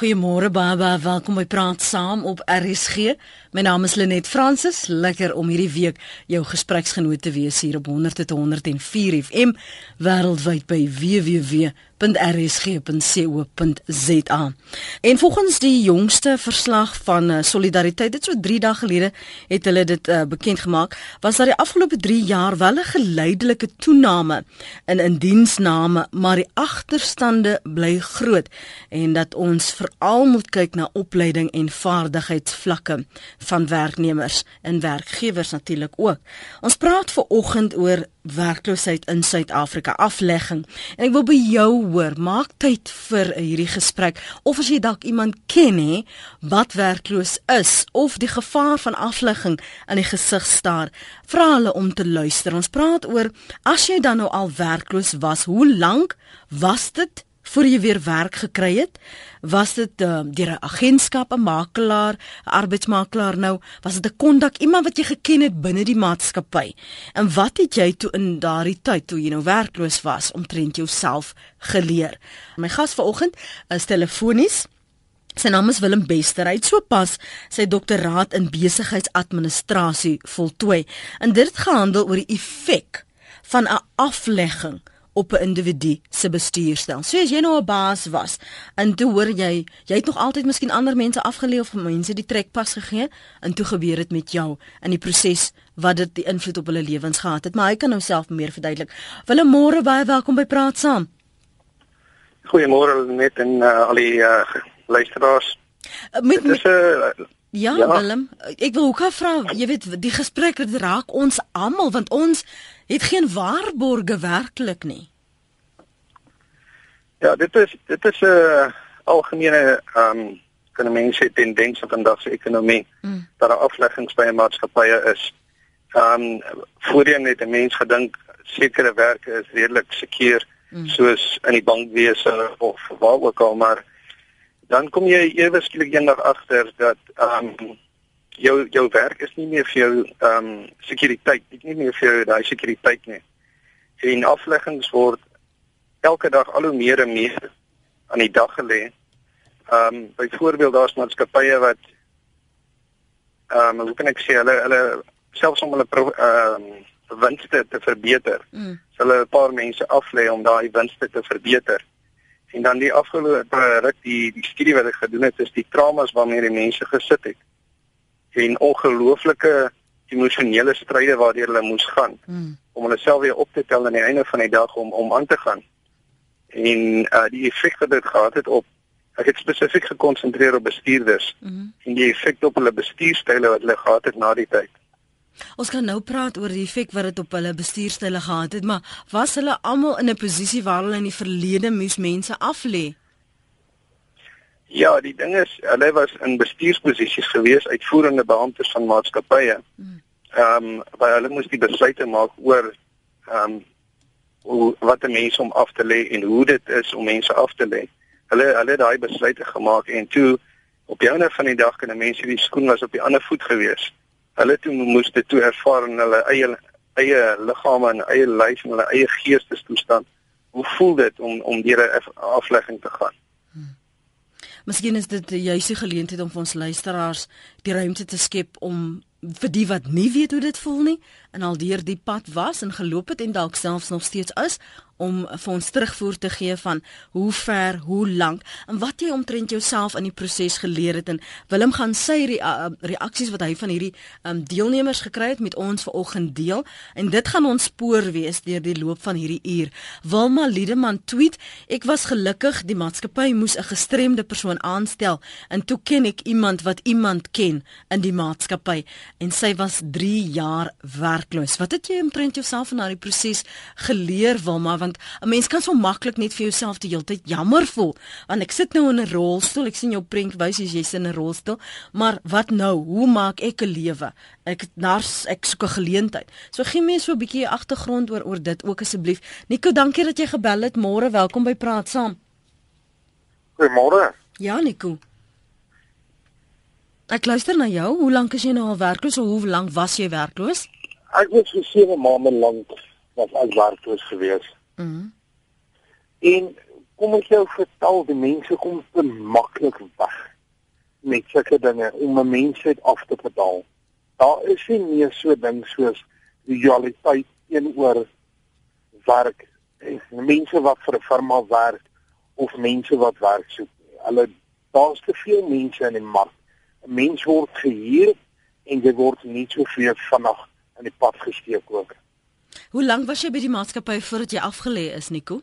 Goeiemôre baie welkom by Praat Saam op RSG. My naam is Lenet Fransis. Lekker om hierdie week jou gespreksgenoot te wees hier op 100.104 FM wêreldwyd by www.rsg.co.za. En volgens die jongste verslag van eh, Solidariteit, dit so 3 dae gelede het hulle dit uh, bekend gemaak, was daar die afgelope 3 jaar wel 'n geleidelike toename in indiensname, maar die agterstande bly groot en dat ons veral moet kyk na opleiding en vaardigheidsvlakke van werknemers en werkgewers natuurlik ook. Ons praat ver oggend oor werkloosheid in Suid-Afrika, aflegging. En ek wil by jou hoor, maak tyd vir hierdie gesprek of as jy dalk iemand ken hè wat werkloos is of die gevaar van aflegging in die gesig staar, vra hulle om te luister. Ons praat oor as jy dan nou al werkloos was, hoe lank was dit voor jy weer werk gekry het? Was dit uh, deur 'n agentskap, 'n makelaar, 'n arbeidsmakelaar nou? Was dit 'n kontak iemand wat jy geken het binne die maatskappy? En wat het jy toe in daardie tyd toe jy nou werkloos was omtrent jouself geleer? My gas vanoggend is telefonies Sy naam is Willem Bester. Hy het sopas sy doktoraat in besigheidsadministrasie voltooi. En dit het gehandel oor die effek van 'n aflegging op 'n individu se bestuurstyl. So as jy nou 'n baas was en toe hoor jy, jy het nog altyd miskien ander mense afgeleef of mense die trekpas gegee en toe gebeur dit met jou in die proses wat dit die invloed op hulle lewens gehad het, maar hy kan nou self meer verduidelik. Wille môre baie welkom by Praat Saam. Goeiemôre net en uh, al die uh, luisteraars. Uh, met, met, uh, Ja, ja, Willem, ek wil ook vra, jy weet, die gesprek raak ons almal want ons het geen waarborge werklik nie. Ja, dit is dit is 'n uh, algemene ehm um, kan mense tendens in vandag se ekonomie mm. dat daar afleggings by 'n maatskappye is. Ehm um, voorheen het 'n mens gedink sekere werke is redelik seker mm. soos in die bankwese of waar ook al maar dan kom jy ewe skielik eendag agter dat ehm um, jou jou werk is nie meer vir jou ehm um, sekuriteit, dit nie meer vir jou daai sekuriteit nie. En afleggings word elke dag al hoe meer en meer aan die dag gelê. Ehm um, byvoorbeeld daar's maatskappye wat ehm um, hoe kan ek sê hulle hulle selfs om hulle ehm um, winste te verbeter. Mm. Hulle 'n paar mense aflê om daai winste te verbeter. En dan die afgelope ruk die die studie wat ek gedoen het is die traumas waarmee die mense gesit het. En ongelooflike emosionele stryde waardeur hulle moes gaan hmm. om hulle self weer op te tel aan die einde van die dag om om aan te gaan. En uh die effek wat dit gehad het op ek het spesifiek gekonsentreer op bestuurders hmm. en die effek op hulle bestuurstyle wat hulle gehad het na die tyd. Ons kan nou praat oor die effek wat dit op hulle bestuurstelle gehad het, maar was hulle almal in 'n posisie waar hulle in die verlede moes mense aflê? Ja, die ding is, hulle was in bestuursposisies gewees, uitvoerende beamptes van maatskappye. Hmm. Ehm, um, waar hulle moes die besluite maak oor ehm um, hoe wat 'n mens om af te lê en hoe dit is om mense af te lê. Hulle hulle het daai besluite gemaak en toe op 'n ander van die dag kan 'n mens die skoen was op die ander voet gewees hulle toe moes dit toe ervaar in hulle eie eie liggame en eie lyf en hulle eie geestestoestand. Hoe voel dit om om deur 'n aflegging te gaan? Miskien is dit die juiste geleentheid om vir ons luisteraars die ruimte te skep om vir die wat nie weet hoe dit voel nie en al deur die pad was en geloop het en dalk selfs nog steeds is om vir ons terugvoer te gee van hoe ver, hoe lank en wat jy omtrent jouself in die proses geleer het. En Willem gaan sy reaksies wat hy van hierdie um, deelnemers gekry het met ons vanoggend deel. En dit gaan ons spoor wees deur die loop van hierdie uur. Wilma Liedeman tweet: Ek was gelukkig die maatskappy moes 'n gestremde persoon aanstel en toe ken ek iemand wat iemand ken in die maatskappy. En sy was 3 jaar werkloos. Wat het jy omtrent jouself in daardie proses geleer Wilma? Want 'n mens kan so maklik net vir jouself die hele tyd jammer voel. Want ek sit nou in 'n rolstoel ek sien jou prent wys as jy sit in 'n rolstoel. Maar wat nou? Hoe maak ek 'n lewe? Ek nars ek soek 'n geleentheid. So gee my so 'n bietjie agtergrond oor oor dit ook asseblief. Nico dankie dat jy gebel het. Môre welkom by praat saam. Goeiemôre. Ja Nico. Ek luister na jou. Hoe lank is jy nou al werkloos? Of hoe lank was jy werkloos? Ek was vir 7 maande lank was ek werkloos geweest. Mm. En kom ek jou vertel, die mense kom te maklik weg met sulke dinge om 'n mens net af te betaal. Daar is nie meer so ding soos loyaliteit teenoor werk en mense wat vir 'n firma werk of mense wat werk soek. Hulle daar's te veel mense in die mark. 'n Mens word gehuur en jy word nie soveel vinnig in die pad gesteek ook. Hoe lank was jy by die maatskappy voordat jy afgelê is, Nico?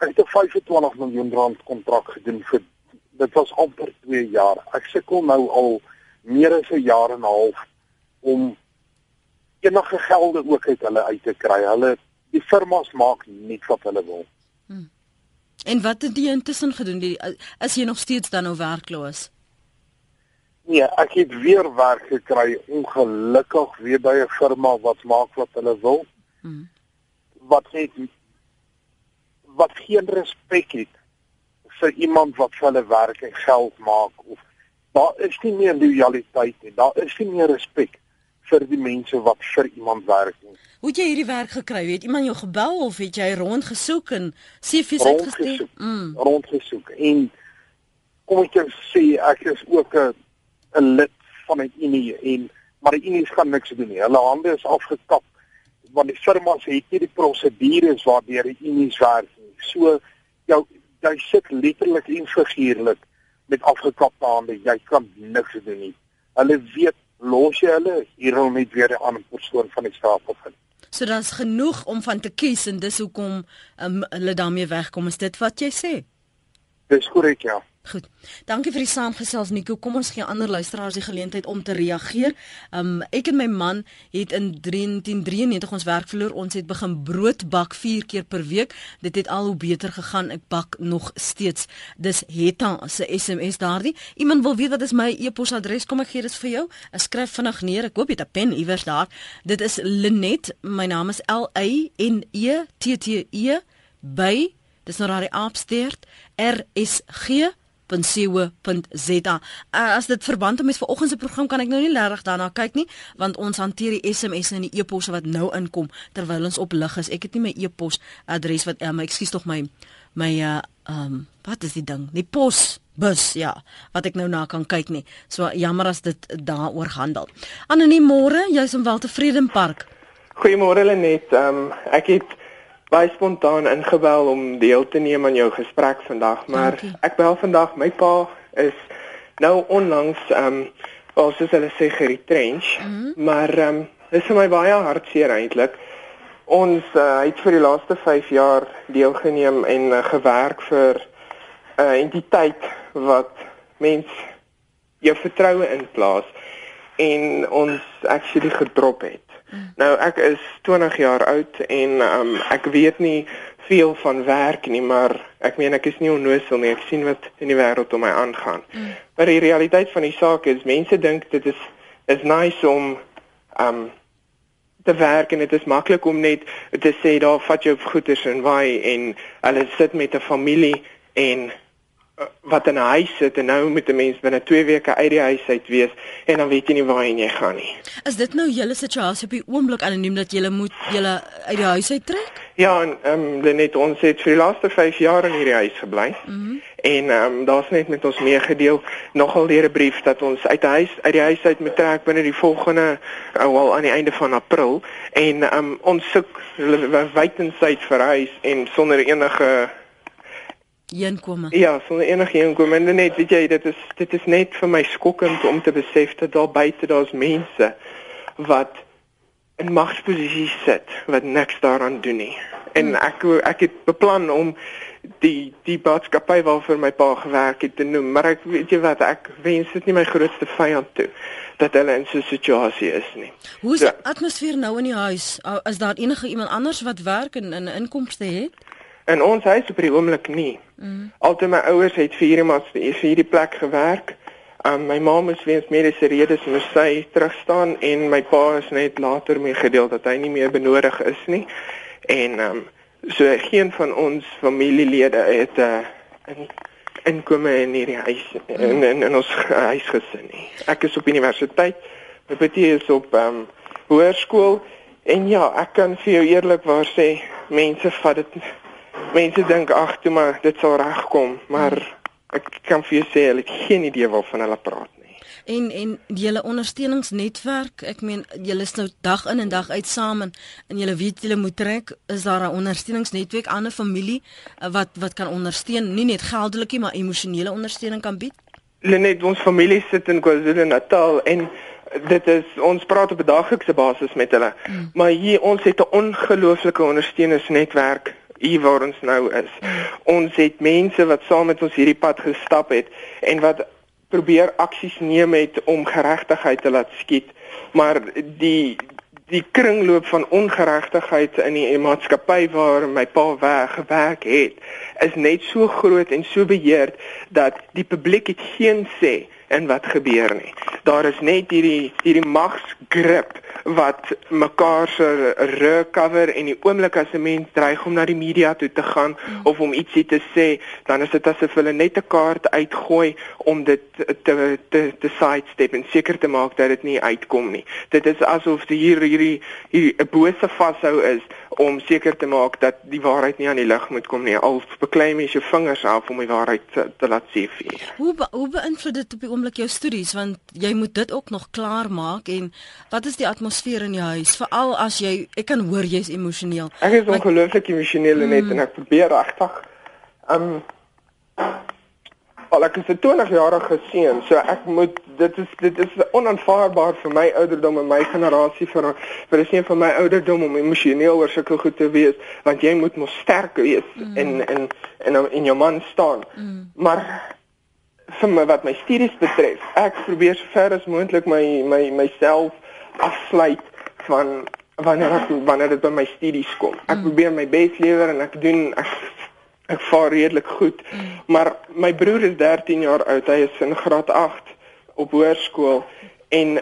Ek het 'n 25 miljoen rand kontrak gedoen vir dit was amper 2 jaar. Ek sukkel nou al meer as 'n jaar en 'n half om enige gelde ook uit hulle uit te kry. Hulle die firmas maak net wat hulle wil. Hmm. En wat het jy intussen gedoen? Die, is jy nog steeds dan nou werkloos? Nee, ek het weer werk gekry, ongelukkig weer by 'n firma wat maak wat hulle wil. Hmm. Wat net wat geen respek het vir iemand wat vir hulle werk en geld maak of daar is nie meer loyaliteit nie. Daar is nie meer respek vir die mense wat vir iemand werk nie. Hoe het jy hierdie werk gekry? Het iemand jou gebel of het jy rondgesoek en CV's uitgestuur? Mm. Rondgesoek. En kom ek jou sê ek is ook 'n 'n lid van 'n unie en maar die unie gaan niks doen nie. Hulle hande is afgekap want die firmas het nie die prosedures waardeur die unies werk nie. So jou jy sit letterlik en figuurlik met afgekapte hande. Jy kan niks doen nie. Hulle weet los jy hulle hier om net weer 'n ander persoon van die stapel te vind. So daar's genoeg om van te kies en dis hoekom um, hulle daarmee wegkom. Is dit wat jy sê? Dis korrek ja. Goed. Dankie vir die saamgesels Nico. Kom ons gee ander luisteraars die geleentheid om te reageer. Um ek en my man het in 1993 ons werk verloor. Ons het begin brood bak 4 keer per week. Dit het al hoe beter gegaan. Ek bak nog steeds. Dis Hetta se SMS daardie. Iemand wil weet wat is my e-posadres? Kom ek gee dit vir jou. Ek skryf vinnig neer. Ek hoop jy het 'n pen iewers daar. Dit is Linet. My naam is L A N E T T E by Dis nou daai aapsteert RSG www.co.za. Uh, as dit verband met vanoggend se program kan ek nou nie regtig daarna kyk nie, want ons hanteer die SMS en die e-posse wat nou inkom terwyl ons op lig is. Ek het nie my e-pos adres wat uh, my ekskuus tog my my uh um wat is die ding? Die pos bus ja, wat ek nou na kan kyk nie. So jammer as dit daaroor handel. Anoniem môre, jy's in Weltevredenpark. Goeiemôre Lenet. Um ek het baie spontaan ingebel om deel te neem aan jou gesprek vandag, maar Dankie. ek bel vandag my pa is nou onlangs ehm um, as hulle sê geretrench, mm -hmm. maar ehm um, dis vir my baie hartseer eintlik. Ons uh, het vir die laaste 5 jaar deelgeneem en uh, gewerk vir 'n uh, entiteit wat mens jou vertroue inplaas en ons actually gedrop het. Nou ek is 20 jaar oud en um, ek weet nie veel van werk nie, maar ek meen ek is nie onnoosel nie. Ek sien wat in die wêreld om my aangaan. Mm. Maar die realiteit van die saak is mense dink dit is is nice om um te werk en dit is maklik om net te sê daar vat jou goeders en waai en hulle sit met 'n familie en wat in 'n huis sit en nou moet 'n mens binne 2 weke uit die huis uit wees en dan weet jy nie waarheen jy gaan nie. Is dit nou julle situasie op die oomblik anoniem dat jy moet julle uit die huis uit trek? Ja, en ehm um, net ons het vir die laaste 5 jaar in hierdie huis gebly. Mm -hmm. En ehm um, daar's net met ons meegedeel nogal deur 'n brief dat ons uit die huis uit die huis uit moet trek binne die volgende uh, wel aan die einde van April en ehm um, ons soek wyd en suid vir huis en sonder enige inkome. Ja, sonder enige inkome. En net, weet jy, dit is dit is net vir my skokkend om te besef dat daar buite daar's mense wat in magsposisies sit wat niks daaraan doen nie. En hmm. ek ek het beplan om die die boodskappe waarvoor my pa gewerk het te noem, maar ek weet jy wat, ek wens dit nie my grootste vyand toe dat hulle in so 'n situasie is nie. Hoe is die so, atmosfeer nou in die huis? Is daar enige iemand anders wat werk en 'n inkomste het? In ons huis op die oomblik nie. Mm. Altyd my ouers het vir hierdie mas vir hierdie plek gewerk. Um, my ma moes weens mediese redes moes sy terug staan en my pa is net later mee gedeel dat hy nie meer benodig is nie. En um, so geen van ons familielede het 'n uh, in, inkome in hierdie huis in, in, in ons huis gesin nie. Ek is op universiteit. My pa is op ehm um, hoërskool en ja, ek kan vir jou eerlikwaar sê mense vat dit mense dink ag, toe maar dit sal regkom, maar ek kan vir jou sê hulle het geen idee waarvan hulle praat nie. En en julle ondersteuningsnetwerk, ek meen julle is nou dag in en dag uit saam en, en julle weet julle moet trek, is daar 'n ondersteuningsnetwerk aan 'n familie eh, wat wat kan ondersteun, nie net geldelik nie, maar emosionele ondersteuning kan bied? Lenet, ons familie sit in KwaZulu-Natal en dit is ons praat op 'n daaglikse basis met hulle. Mm. Maar hier ons het 'n ongelooflike ondersteuningsnetwerk hier waar ons nou is. Ons het mense wat saam met ons hierdie pad gestap het en wat probeer aksies neem het om geregtigheid te laat skied. Maar die die kringloop van ongeregtigheid in die maatskappy waar my pa weg gewerk het, is net so groot en so beheerd dat die publiek het geen sê in wat gebeur nie. Daar is net hierdie hierdie magsgrip wat mekaar se recover en die oomblik as 'n mens dreig om na die media toe te gaan mm. of om ietsie te sê, dan is dit asof hulle net 'n kaart uitgooi om dit te te te sidestep en seker te maak dat dit nie uitkom nie. Dit is asof hier hierdie hier 'n bose vashou is om seker te maak dat die waarheid nie aan die lig moet kom nie. Al beklei mens jou vingers af om die waarheid te, te laat sien vir. Hoe be, hoe beïnvloed dit op die oomblik jou studies want jy moet dit ook nog klaar maak en wat is die atmosfeer in jou huis veral as jy ek kan hoor jy's emosioneel. Ek is ongelooflik emosioneel mm. net en ek probeer regtig um al ek is 'n 20 jarige seun so ek moet dit is dit is onaanvaarbaar vir my ouderdom en my generasie vir vir is nie vir my ouderdom om emosioneel oor sulke goed te wees want jy moet mos sterk wees mm. en en en in jou man staan. Mm. Maar vir my wat my studies betref, ek probeer so ver as moontlik my my myself afsluit van wanneer ek wanneer dit by my studies kom. Ek mm. probeer my bes lewer en ek doen ek ek vaar redelik goed. Mm. Maar my broer is 13 jaar oud. Hy is in graad 8 op hoërskool en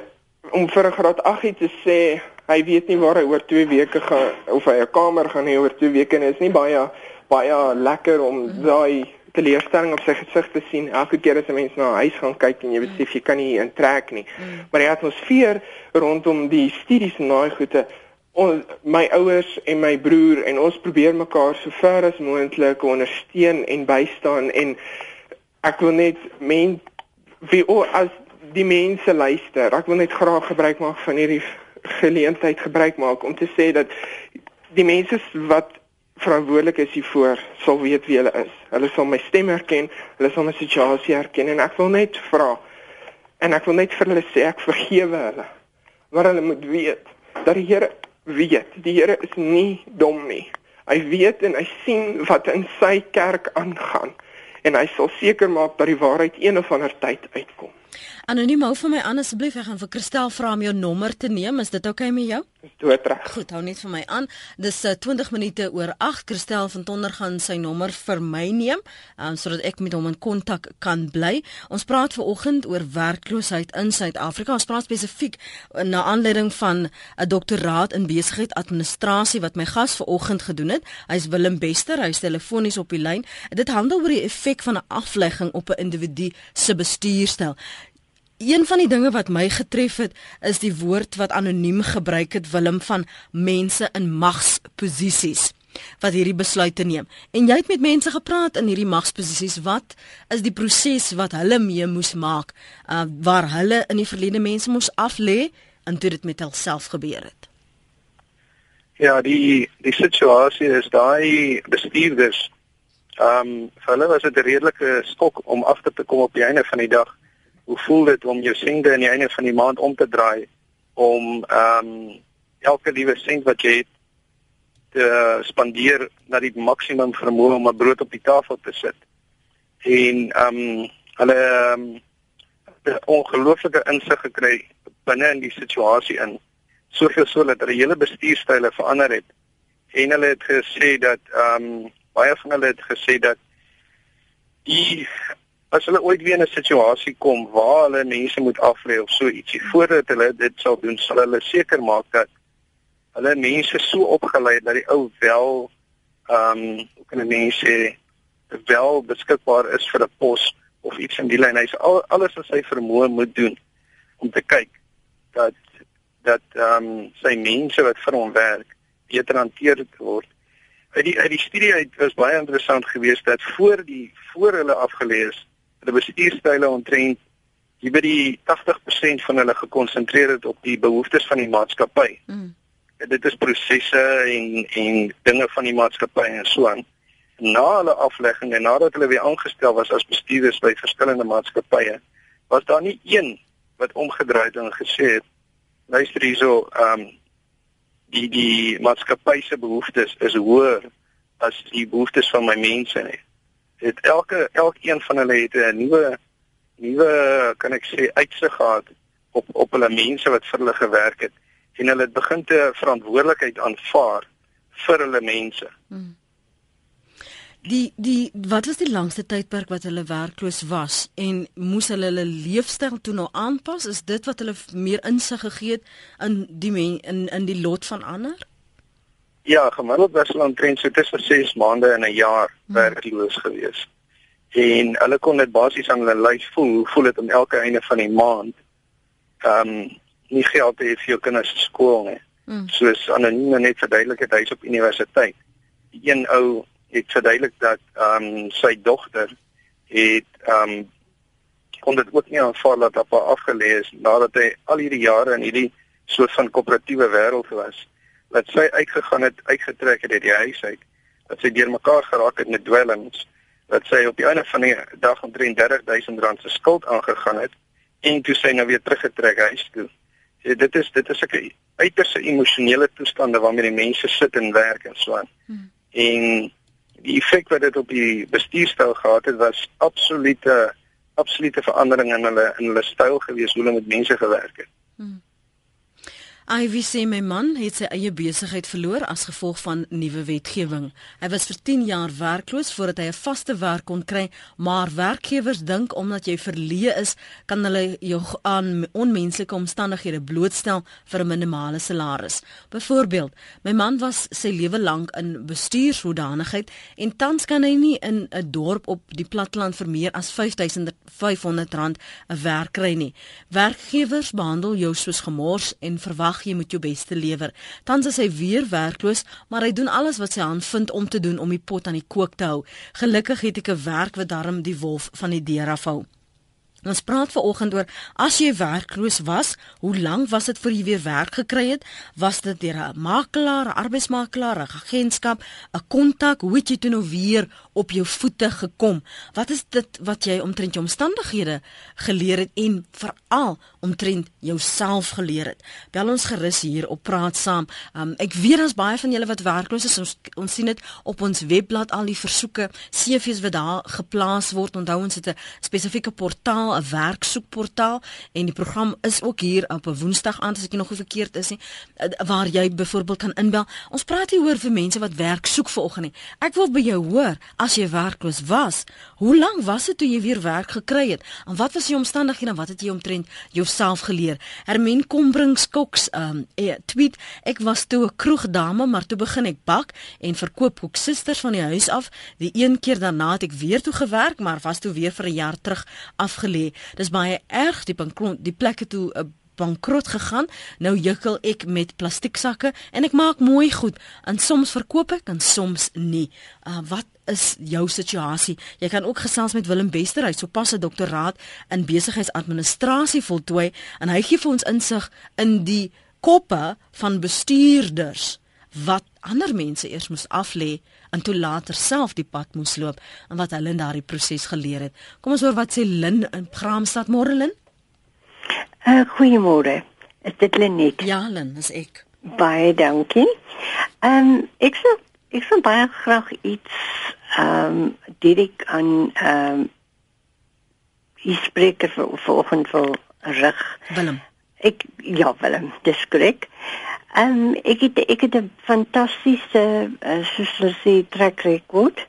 om vir 'n graad 8 te sê hy weet nie waar hy oor 2 weke gaan of hy 'n kamer gaan hê oor 2 weke nie. Is nie baie baie lekker om mm. daai teleurstelling op sy gesig te sien elke keer as 'n mens na 'n huis gaan kyk en jy besef jy kan nie intrek nie. Mm. Maar die atmosfeer rondom die studies en daai goede ons my ouers en my broer en ons probeer mekaar so ver as moontlik ondersteun en bystaan en ek wil net men wie o as die mense luister ek wil net graag gebruik maak van hierdie geleentheid gebruik maak om te sê dat die mense wat verantwoordelik is hiervoor sal weet wie hulle is. Hulle sal my stem herken, hulle sal my situasie herken en ek wil net vra en ek wil net vir hulle sê ek vergewe hulle. Maar hulle moet weet dat die Here weet. Die Here is nie dom nie. Hy weet en hy sien wat in sy kerk aangaan en hy sal seker maak dat die waarheid een of ander tyd uitkom. Anoniem hou vir my aan asseblief. Ek gaan vir Christel vra om jou nommer te neem. Is dit oukei okay met jou? Dis doodreg. Goed, hou net vir my aan. Dis uh, eh, 20 minute oor 8. Christel van Tonder gaan sy nommer vir my neem, um, sodat ek met hom in kontak kan bly. Ons praat ver oggend oor werkloosheid in Suid-Afrika. Ons praat spesifiek uh, na aanleiding van 'n uh, doktoraat in besigheid administrasie wat my gas ver oggend gedoen het. Hy's Willem Bester. Hy's telefonies op die lyn. Dit handel oor die effek van 'n aflegging op 'n individu se bestuurstyl. Een van die dinge wat my getref het, is die woord wat anoniem gebruik het Willem van mense in magsposisies wat hierdie besluite neem. En jy het met mense gepraat in hierdie magsposisies. Wat is die proses wat hulle mee moes maak uh, waar hulle in die verlede mense moes aflê en toe dit met hulself gebeur het? Ja, die die situasie is daai bestuurders ehm um, vir hulle was dit 'n redelike skok om af te kom op die einde van die dag hoe voel dit om jou sende aan die einde van die maand om te draai om ehm um, elke liewe sent wat jy het te spandeer na die maksimum vermoë om 'n brood op die tafel te sit. En ehm um, hulle ehm um, 'n ongelooflike insig gekry binne in die situasie in soveel so dat hulle hele bestuurstyle verander het. En hulle het gesê dat ehm um, baie van hulle het gesê dat die as hulle ooit weer in 'n situasie kom waar hulle mense moet aflê of so ietsie voordat hulle dit sal doen, sal hulle seker maak dat hulle mense so opgelei dat die ou wel ehm um, hoe kan 'n mens sê wel beskikbaar is vir 'n pos of iets in die lyn. Hy's al alles wat sy vermoë moet doen om te kyk dat dat ehm um, sy mense wat vir hom werk beter hanteer word. uit die uit die studie uit was baie interessant geweest dat voor die voor hulle afgelees hulle bestuurstyle ontrent jy by die 80% van hulle gekonsentreer het op die behoeftes van die maatskappy. Mm. Dit is prosesse en en dinge van die maatskappy en so aan. Na hulle aflegging en nadat hulle weer aangestel was as bestuurders by verskillende maatskappye, was daar nie een wat omgedraai het en gesê het luister hierso, ehm um, die die maatskappy se behoeftes is hoër as die behoeftes van my mense nie. Dit elke elkeen van hulle het 'n nuwe nuwe kan ek sê uitsig gehad op op hulle mense wat vir hulle gewerk het en hulle het begin te verantwoordelikheid aanvaar vir hulle mense. Hmm. Die die wat was die langste tydperk wat hulle werkloos was en moes hulle hulle leefstyl toe nou aanpas? Is dit wat hulle meer insig gegee het in die men, in in die lot van ander? Ja, gemiddeld was hulle omtrent so tussen 6 maande en 'n jaar hmm. werkloos geweest en hulle kon dit basies aan hulle lyf voel hoe voel dit om elke einde van die maand ehm um, nie geld te hê vir jou kinders se skool nie. Mm. Soos anoniem net verduidelik het hy's op universiteit. Die een ou het verduidelik dat ehm um, sy dogter het ehm um, kon dit ook nie aanvaar dat op haar afgelees nadat hy al hierdie jare in hierdie soort van koöperatiewe wêreld was. Dat sy uitgegaan het, uitgetrek het uit die huis uit. Dat sy deurmekaar geraak het met dwelms dat sy op die einde van die dag om 33000 rand se skuld aangegaan het en toe sy nou weer teruggetrek huis toe. So dit is dit is 'n uiterse emosionele toestande waarmee die mense sit en werk en so aan. Hmm. En die effek wat dit op die bestuurstyl gehad het was absolute absolute verandering in hulle in hulle styl gewees hoe hulle met mense gewerk het. Hmm. Ivy sê my man het sy eie besigheid verloor as gevolg van nuwe wetgewing. Hy was vir 10 jaar werkloos voordat hy 'n vaste werk kon kry, maar werkgewers dink omdat jy verleë is, kan hulle jou aan onmenslike omstandighede blootstel vir 'n minimale salaris. Byvoorbeeld, my man was sy lewe lank in bestuurshoedanigheid en tans kan hy nie in 'n dorp op die platteland vir meer as 5500 rand 'n werk kry nie. Werkgewers behandel jou soos gemors en verwag wag jy moet jou beste lewer. Tans is hy weer werkloos, maar hy doen alles wat sy hand vind om te doen om die pot aan die kook te hou. Gelukkig het ek 'n werk wat darm die wolf van die deur afhou. Ons praat vanoggend oor as jy werkloos was, hoe lank was dit voor jy weer werk gekry het? Was dit deur 'n makelaar, 'n arbeidsmakelaar, 'n agentskap, 'n kontak? Hoe het jy toe nou weer op jou voete gekom? Wat is dit wat jy omtrent jou omstandighede geleer het en veral omtrent jouself geleer het? Bel ons gerus hier op praat saam. Um, ek weet ons baie van julle wat werkloos is. Ons ons sien dit op ons webblad al die versoeke, CV's wat daar geplaas word. Onthou ons het 'n spesifieke portaal 'n werksoekportaal en die program is ook hier op 'n Woensdag aan as ek nog nie verkeerd is nie eh, waar jy byvoorbeeld kan inbel. Ons praat hier oor vir mense wat werk soek vanoggend. Ek wil by jou hoor as jy werkloos was, hoe lank was dit toe jy weer werk gekry het? En wat was die omstandighede en wat het jy omtrent jouself geleer? Hermen Kombrings Koks um e, tweet ek was toe 'n kroegdame maar toe begin ek bak en verkoop koeksisters van die huis af. Die een keer daarna het ek weer toe gewerk maar was toe weer vir 'n jaar terug afgelê Dis baie erg die bankrot die plekke toe 'n uh, bankrot gegaan. Nou jukkel ek met plastieksakke en ek maak mooi goed. En soms verkoop ek en soms nie. Uh, wat is jou situasie? Jy kan ook gesels met Willem Bester, hy sopas 'n doktoraat in besigheidsadministrasie voltooi en hy gee vir ons insig in die koppe van bestuurders wat ander mense eers moes aflê en toe later self die pad moes loop en wat hulle in daardie proses geleer het. Kom ons hoor wat sê Lin in Graamsstad môre Lin. Uh, Goeiemôre. Is dit Lenet? Ja, Lin, dis ek. Baie dankie. Ehm um, ek sou ek sou baie graag iets ehm um, direk aan ehm um, die spreker vir vanoggend wil rig. Willem. Ek ja, Willem, dis korrek. Ehm um, ek het ek het 'n fantastiese uh, soos hulle sê track record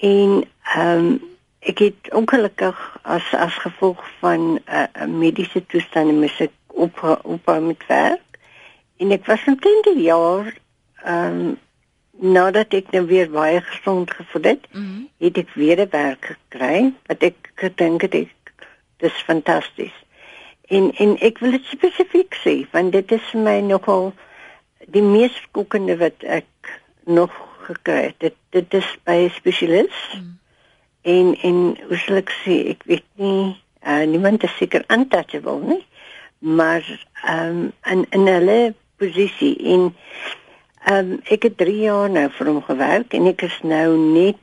en ehm um, ek het ongelukkig as as gevolg van 'n uh, eh, mediese toestand mis ek op op met werk en ek was omtrent 'n jaar ehm um, nadat ek nou weer baie gesond gevoel het, mm -hmm. het ek weer 'n werk gekry wat ek gedink het ek dis fantasties. En en ek wil dit spesifiek sê want dit is vir my nogal die mees skokkende wat ek nog gekry het. Dit dit is by 'n spesialis. Mm. En en hoe sal ek sê, ek weet nie, uh, niemand is seker untouchable nie. Maar ehm um, in in hulle posisie en ehm um, ek het 3 jaar nou vir hom gewerk en ek is nou net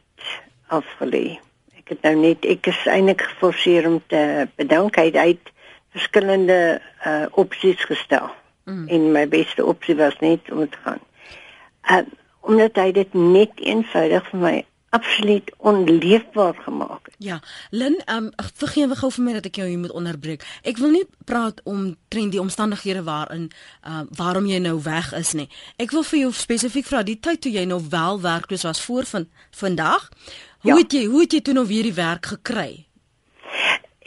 afgelê. Ek het nou net ek is eintlik geforseer om te bedank hy het verskillende uh, opsies gestel. Mm. En my beste opsie was net om te gaan. Uh, omdat hy dit net eenvoudig vir my absoluut onleefbaar gemaak het. Ja, Lin, um, vergewe gou vir my dat ek jou hier moet onderbreek. Ek wil nie praat om trend die omstandighede waarin uh, waarom jy nou weg is nie. Ek wil vir jou spesifiek vra die tyd toe jy nou wel werkloos was voor van vandag. Hoe ja. het jy hoe het jy toe nou weer die werk gekry?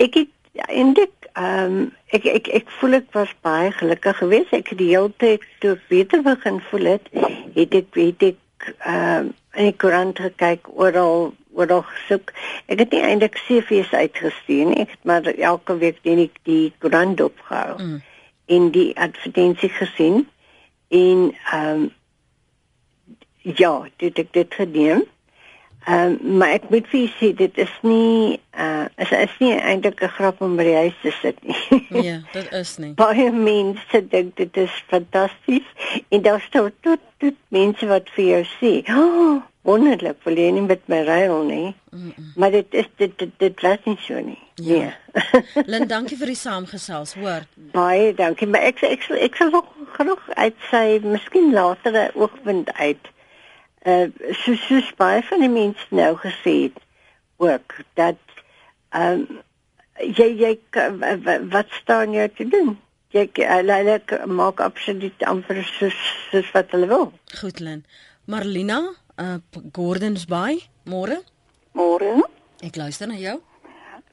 Ek het ja, eintlik ehm um, ek ek ek voel ek was baie gelukkig geweest. Ek het die hele tyd toe beter begin voel het, het ek weet ek ehm uh, in die koerant gekyk oral oral gesoek. Ek het nie eintlik CV's uitgestuur nie. Ek het maar elke week die die koerant opgehou. Mm. En die advertensie gesien en ehm um, ja, dit het dit gedoen. Ehm um, maar ek moet vir sê dit is nie uh is is nie eintlik 'n grap om by die huis te sit nie. ja, dit is nie. Baie mense dink dit is fantasties en daar staan tot tot mense wat vir jou sê, "Oh, wonderlik, wil jy nie met my ruil nie?" Mm -mm. Maar dit is dit dit, dit was nie so nie. Ja. Nee. Lynn, dankie vir die saamgesels, hoor. Baie dankie, maar ek ek ek, sal nog genoeg uit sy miskien latere oogpunt uit uh so so baie van die mense nou gesê het ook dat ehm um, jy jy wat staan jy te doen? Jy hulle maak absoluut amper soos soos wat hulle wil. Goed Lin. Marlina, uh Gordons Bay, môre? Môre. Ek luister na jou.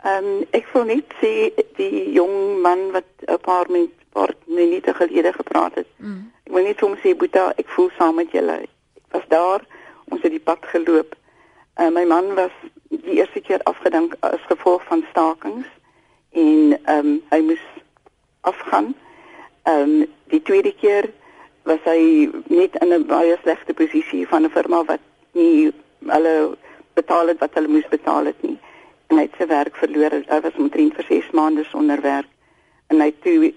Ehm um, ek voel net sê die jong man wat 'n paar met paar minute gelede gepraat het. Mm. Ek wil net hom sê Boeta, ek voel saam met julle was daar, ons het die pad geloop. Uh, my man was die eerste keer afgedink as gevolg van stakings en ehm um, hy moes afgaan. Ehm um, die tweede keer was hy net in 'n baie slegte posisie van 'n firma wat nie hulle betaal het wat hulle moes betaal het nie. En hy het sy werk verloor. Hy was omtrent vir 6 maande sonder werk en hy toe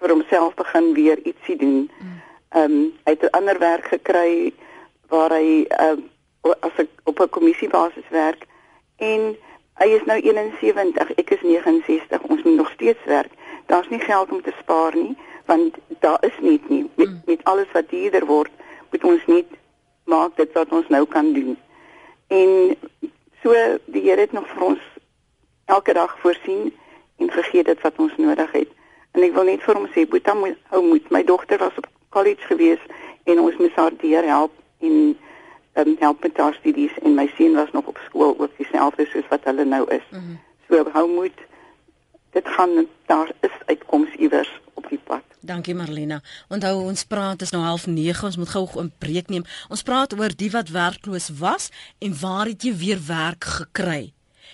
vir homself begin weer ietsie doen. Mm. Ehm um, hy het 'n ander werk gekry waar hy uh, as ek op 'n kommissiebasis werk en hy is nou 71, ek is 69, ons moet nog steeds werk. Daar's nie geld om te spaar nie, want daar is nie nie met, mm. met alles wat duurder word, moet ons nie maak dit wat ons nou kan doen. En so die Here het nog vir ons elke dag voorsien en gegee dit wat ons nodig het. En ek wil net vir hom sê, Boeta, hou moed. My dogter was op college gewees en ons moes haar deur help en um, help met haar studies en my seun was nog op skool ook dieselfde soos wat hulle nou is. Mm -hmm. So hou moed. Dit gaan daar is uitkoms iewers op die pad. Dankie Marlena. Onthou ons praat is nou half 9, ons moet gou 'n breek neem. Ons praat oor die wat werkloos was en waar het jy weer werk gekry?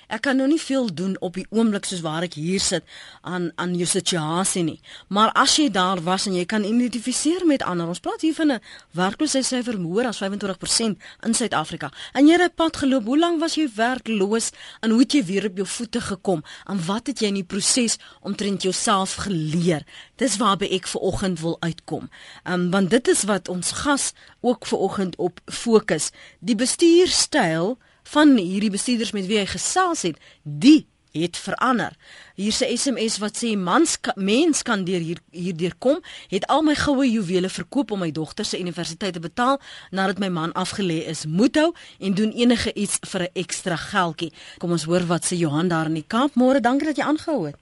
Ek kan nou nie veel doen op die oomblik soos waar ek hier sit aan aan jou situasie nie. Maar as jy daar was en jy kan identifiseer met ander, ons praat hier van 'n werkloosheidsyfer hoër as 25% in Suid-Afrika. En jy het pad geloop. Hoe lank was jy werkloos en hoe het jy weer op jou voete gekom? En wat het jy in die proses omtrent jouself geleer? Dis waarby ek ver oggend wil uitkom. Ehm um, want dit is wat ons gas ook ver oggend op fokus. Die bestuurstyl van hierdie bestuurders met wie hy gesels het, die het verander. Hier's 'n SMS wat sê mans mens kan deur hier hierdeur kom, het al my goue juwele verkoop om my dogter se universiteit te betaal nadat my man afgelê is. Moet hou en doen enige iets vir 'n ekstra geldjie. Kom ons hoor wat sê Johan daar in die Kaap. Môre, dankie dat jy aangehou het.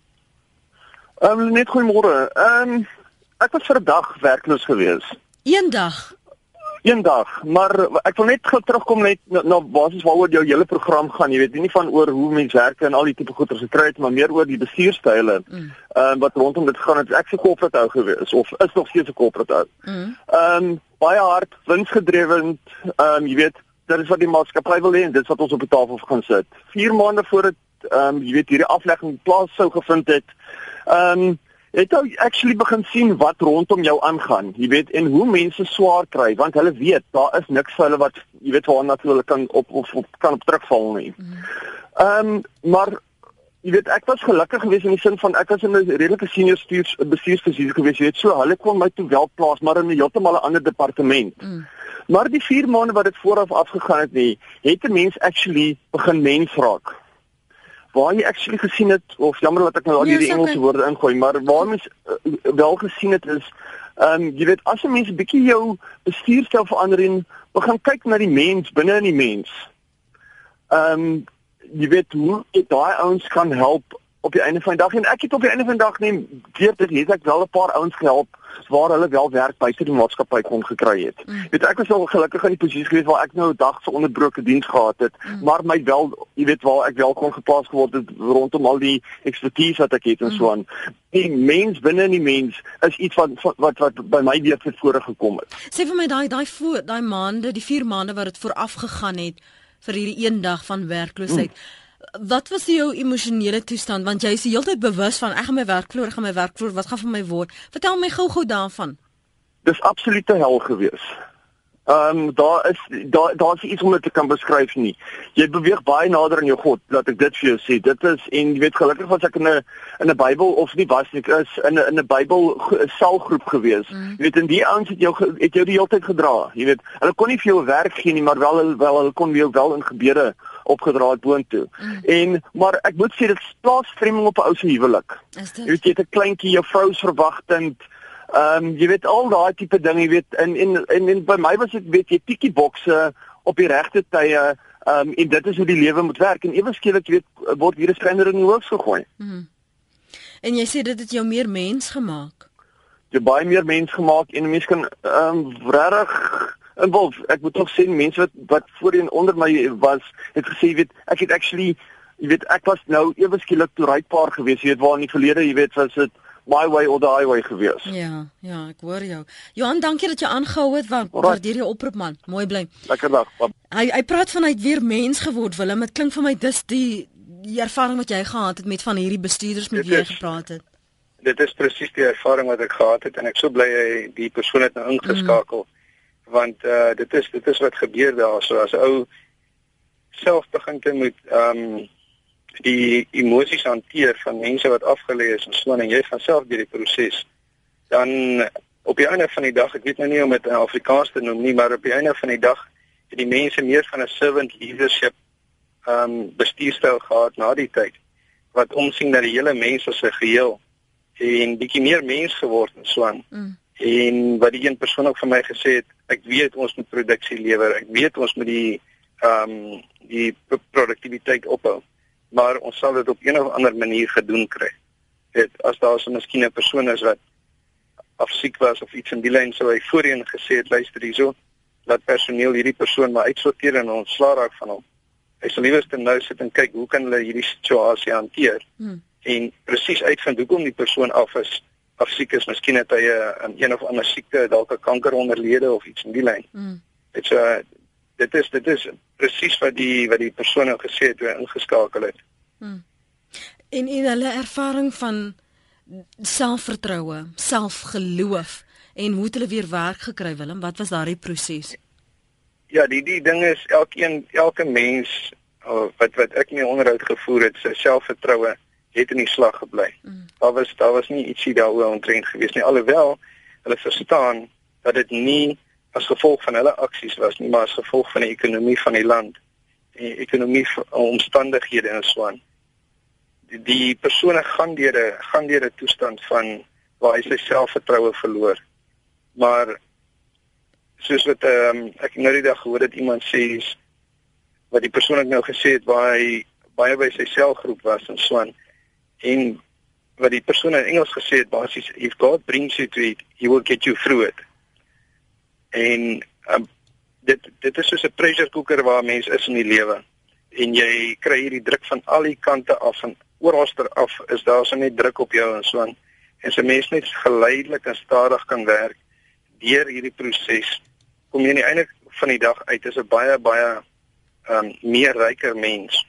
Ehm um, net goeiemôre. Ehm um, ek was vir 'n dag werkloos gewees. Een dag eendag, maar ek wil net gou terugkom net na, na basies waaroor jou hele program gaan. Jy weet nie van oor hoe mense werk en al die tipe goeders gekry het, maar meer oor die bestuurstyle. Ehm mm. um, wat rondom dit gaan. Het ek se corporate hou gewees of is nog steeds 'n corporate hou. Mm. Ehm mm. um, baie hard winsgedrewend. Ehm um, jy weet, dit is wat die maatskappy wil hê en dit is wat ons op die tafel gaan sit. 4 maande voor dit ehm um, jy weet hierdie aflegging plaas sou gevind het. Ehm um, het ou actually begin sien wat rondom jou aangaan. Jy weet en hoe mense swaar kry want hulle weet daar is niks vir hulle wat jy weet waarna toe hulle kan op of op kan op terugval nie. Ehm um, maar jy weet ek was gelukkig geweest in die sin van ek was in 'n redelike senior stuurs bestuursposisie geweest. Jy weet so hulle kon my toe wel plaas maar in 'n heeltemal 'n ander departement. Mm. Maar die 4 maande wat dit vooraf afgegaan het nie, het 'n mens actually begin mens raak waar jy actually gesien het of jammer dat ek nou al nee, hierdie Engelse woorde ingooi, maar waar mens uh, wel gesien het is ehm um, jy weet as 'n mens 'n bietjie jou bestuurstyl verander en begin kyk na die mens binne in die mens. Ehm um, jy weet hoe dit daai ouens kan help op die einde van die dag en ek het op die einde van die dag neem weer dit het ek wel 'n paar ouens gehelp waar hulle wel werk buite die maatskappy kon gekry het. Mm. Weet ek was al gelukkig in die posisie gewees waar ek nou 'n dag se onderbroke diens gehad het, mm. maar my wel, jy weet waar ek wel kon geplaas geword het rondom al die ekspertise wat ek het en mm. so aan. Die mens binne in die mens is iets wat wat wat by my weer tevore gekom het. Sê vir my daai daai voor daai maande, die 4 maande wat dit vooraf gegaan het vir hierdie een dag van werkloosheid. Mm wat was jou emosionele toestand want jy is die hele tyd bewus van ek gaan my werk verloor, ek gaan my werk verloor, wat gaan van my word? Vertel my gou-gou daarvan. Dis absolute hel gewees. Ehm um, daar is daar daar's iets om dit te kan beskryf nie. Jy beweeg baie nader aan jou God, laat ek dit vir jou sê. Dit is en jy weet gelukkig was ek in 'n in 'n Bybel of nie was ek is in 'n in 'n Bybel selgroep gewees. Mm. Jy weet en die ouens het jou het jou die hele tyd gedra. Jy weet, hulle kon nie vir jou werk gee nie, maar wel wel hulle kon jou wel in gebede opgedra het boontoe. Mm. En maar ek moet sê dit plaas stremming op 'n ou se huwelik. Jy weet jy het 'n kleintjie, jou vrou se verwagtend. Ehm um, jy weet al daai tipe ding, jy weet in en en, en by my was dit weet jy tikkie bokse op die regte tye. Ehm um, en dit is hoe die lewe moet werk en ewe skielik weet word hier 'n skryner in die hoof gegooi. Mm. En jy sê dit het jou meer mens gemaak. Jy baie meer mens gemaak en mense kan ehm um, regtig En Wolf, ek moet tog sê mense wat wat voorheen onder my was, het gesê weet ek het actually jy weet ek was nou ewe skielik toe rypaar gewees, jy weet waar in die verlede, jy weet was dit my way or the highway gewees. Ja, ja, ek hoor jou. Johan, dankie dat jy aangehou het want waardeer jou oproep man. Mooi bly. Lekker dag. Hy hy praat van hy het weer mens geword, Willem. Dit klink vir my dis die die ervaring wat jy gehad het met van hierdie bestuurders met wie jy gepraat het. Dit is presies die ervaring wat ek gehad het en ek so bly hy die persoon het nou ingeskakel. Mm want uh dit is dit is wat gebeur daar so as 'n ou self begin te moet ehm um, die emosies hanteer van mense wat afgelê is en so en jy van self deur die proses dan op die einde van die dag ek weet nou nie om dit in Afrikaans te noem nie maar op die einde van die dag het die mense meer van 'n servant leadership ehm um, bestuurstyl gehad na die tyd wat omsien na die hele mens as 'n geheel en bietjie meer mens geword en so aan mm. En wat die een persoon ook vir my gesê het ek weet ons moet produksie lewer. Ek weet ons moet die ehm um, die produktiwiteit ophou. Maar ons sal dit op een of ander manier gedoen kry. Dit as daar so 'n miskien 'n persoon is wat afsiek was of iets in die lyn sou hy voorheen gesê het luister hierso laat personeel hierdie persoon maar uitsorteer en ontslaa raak van hom. Hy sal liewer nou sit en kyk hoe kan hulle hierdie situasie hanteer hmm. en presies uitvind hoekom die persoon af is of siek is, miskien het hy 'n uh, een, of ander siekte, dalk 'n kanker onderlede of iets in die lyn. Mm. Dit so uh, dit is dit is presies wat die wat die persoon nou gesê het toe ingeskakel het. Mm. En in hulle ervaring van selfvertroue, selfgeloof en hoe het hulle weer werk gekry Willem? Wat was daardie proses? Ja, die die ding is elkeen elke mens oh, wat wat ek mee onderhoud gevoer het, sy selfvertroue het in die slag gebly. Mm. Daar was daar was nie ietsie daaroor ontrent gewees nie alhoewel hulle verstaan dat dit nie as gevolg van hulle aksies was nie maar as gevolg van die ekonomie van die land die ekonomie omstandighede en so aan. Die, die persone gaan deur 'n gaan deur 'n toestand van waar hy sy selfvertroue verloor. Maar soos wat ehm um, ek nou die dag gehoor het iemand sê wat die persoon het nou gesê het waar hy baie by sy selgroep was en so aan en wat die persoon in Engels gesê het basies if God brings you to it he will get you through it. En um, dit dit is soos 'n pressure cooker waar mense is in die lewe. En jy kry hierdie druk van al die kante af van oralster af is daar so net druk op jou en so aan. En so mense net geleidelik en stadig kan werk deur hierdie proses kom jy aan die einde van die dag uit is 'n baie baie um, meer ryker mens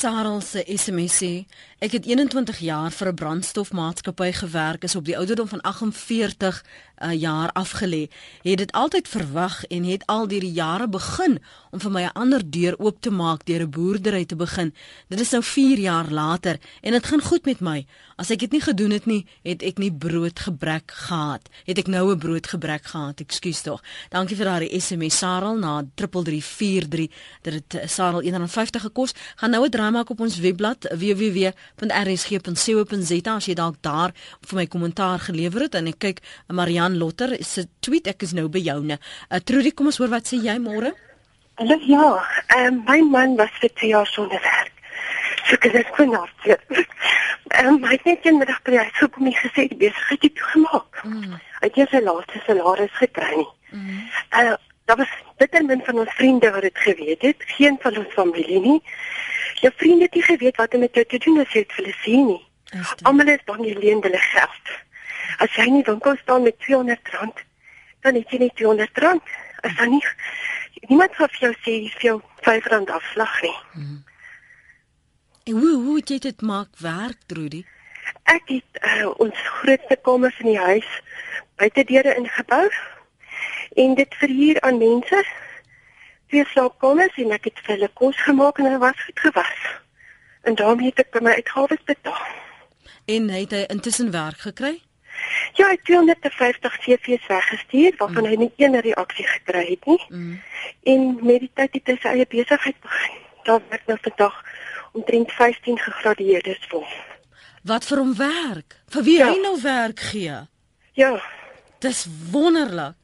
Sarel se SMS sê Ek het 21 jaar vir 'n brandstofmaatskappy gewerk, is op die ouderdom van 48 uh, jaar afgelê. Het dit altyd verwag en het al deur die jare begin om vir my 'n ander deur oop te maak deur 'n boerdery te begin. Dit is nou 4 jaar later en dit gaan goed met my. As ek dit nie gedoen het nie, het ek nie broodgebrek gehad. Het ek nou 'n broodgebrek gehad? Ekskuus tog. Dankie vir daardie SMS Sarel na 3343. Dit het uh, Sarel 150 gekos. Gaan nou 'n draai maak op ons webblad www www.rsg.co.za as jy dalk daar vir my kommentaar gelewer het en ek kyk Marian Lotter se tweet ek is nou by joune. Uh, Trudy, kom ons hoor wat sê jy môre? Hallo ja, um, my man was vir 2 jaar sonder werk. So ek het kon hartseer. Ehm my net een middag by hy sou kom my gesê die besigheid het toegemaak. Mm. Hy het sy laaste salaris gekry nie. Mm. Uh, daar was bitter min van ons vriende wat dit geweet het, geen van ons familie nie. Jou vriende het nie geweet wat om met jou te doen as jy dit vir hulle sien nie. Almal is bang jy leen hulle geld. As jy nie winkel staan met 200 rand, dan het jy nie 200 rand. As dan nie niemand gaan vir jou sê jy vir jou 5 rand afslag nie. Hmm. En hoe hoe het jy dit maak werk, Trudy? Ek het uh, ons grootste kamers in die huis buite deure ingebou en dit verhuur aan mense twee slaapkamers en ek het vir hulle kos gemaak en hulle was goed gewas. En daarmee het ek my uitgawes betaal. En het hy intussen werk gekry? Ja, hy het 250 CV's weggestuur waarvan mm. hy net een reaksie gekry het nie. Mm. En met die tyd het hy sy eie besigheid begin. Daar werk nou vandag omtrent 15 gegradueerdes vir. Wat vir hom werk? Vir wie ja. hy nou werk gee? Ja. Dis wonderlik.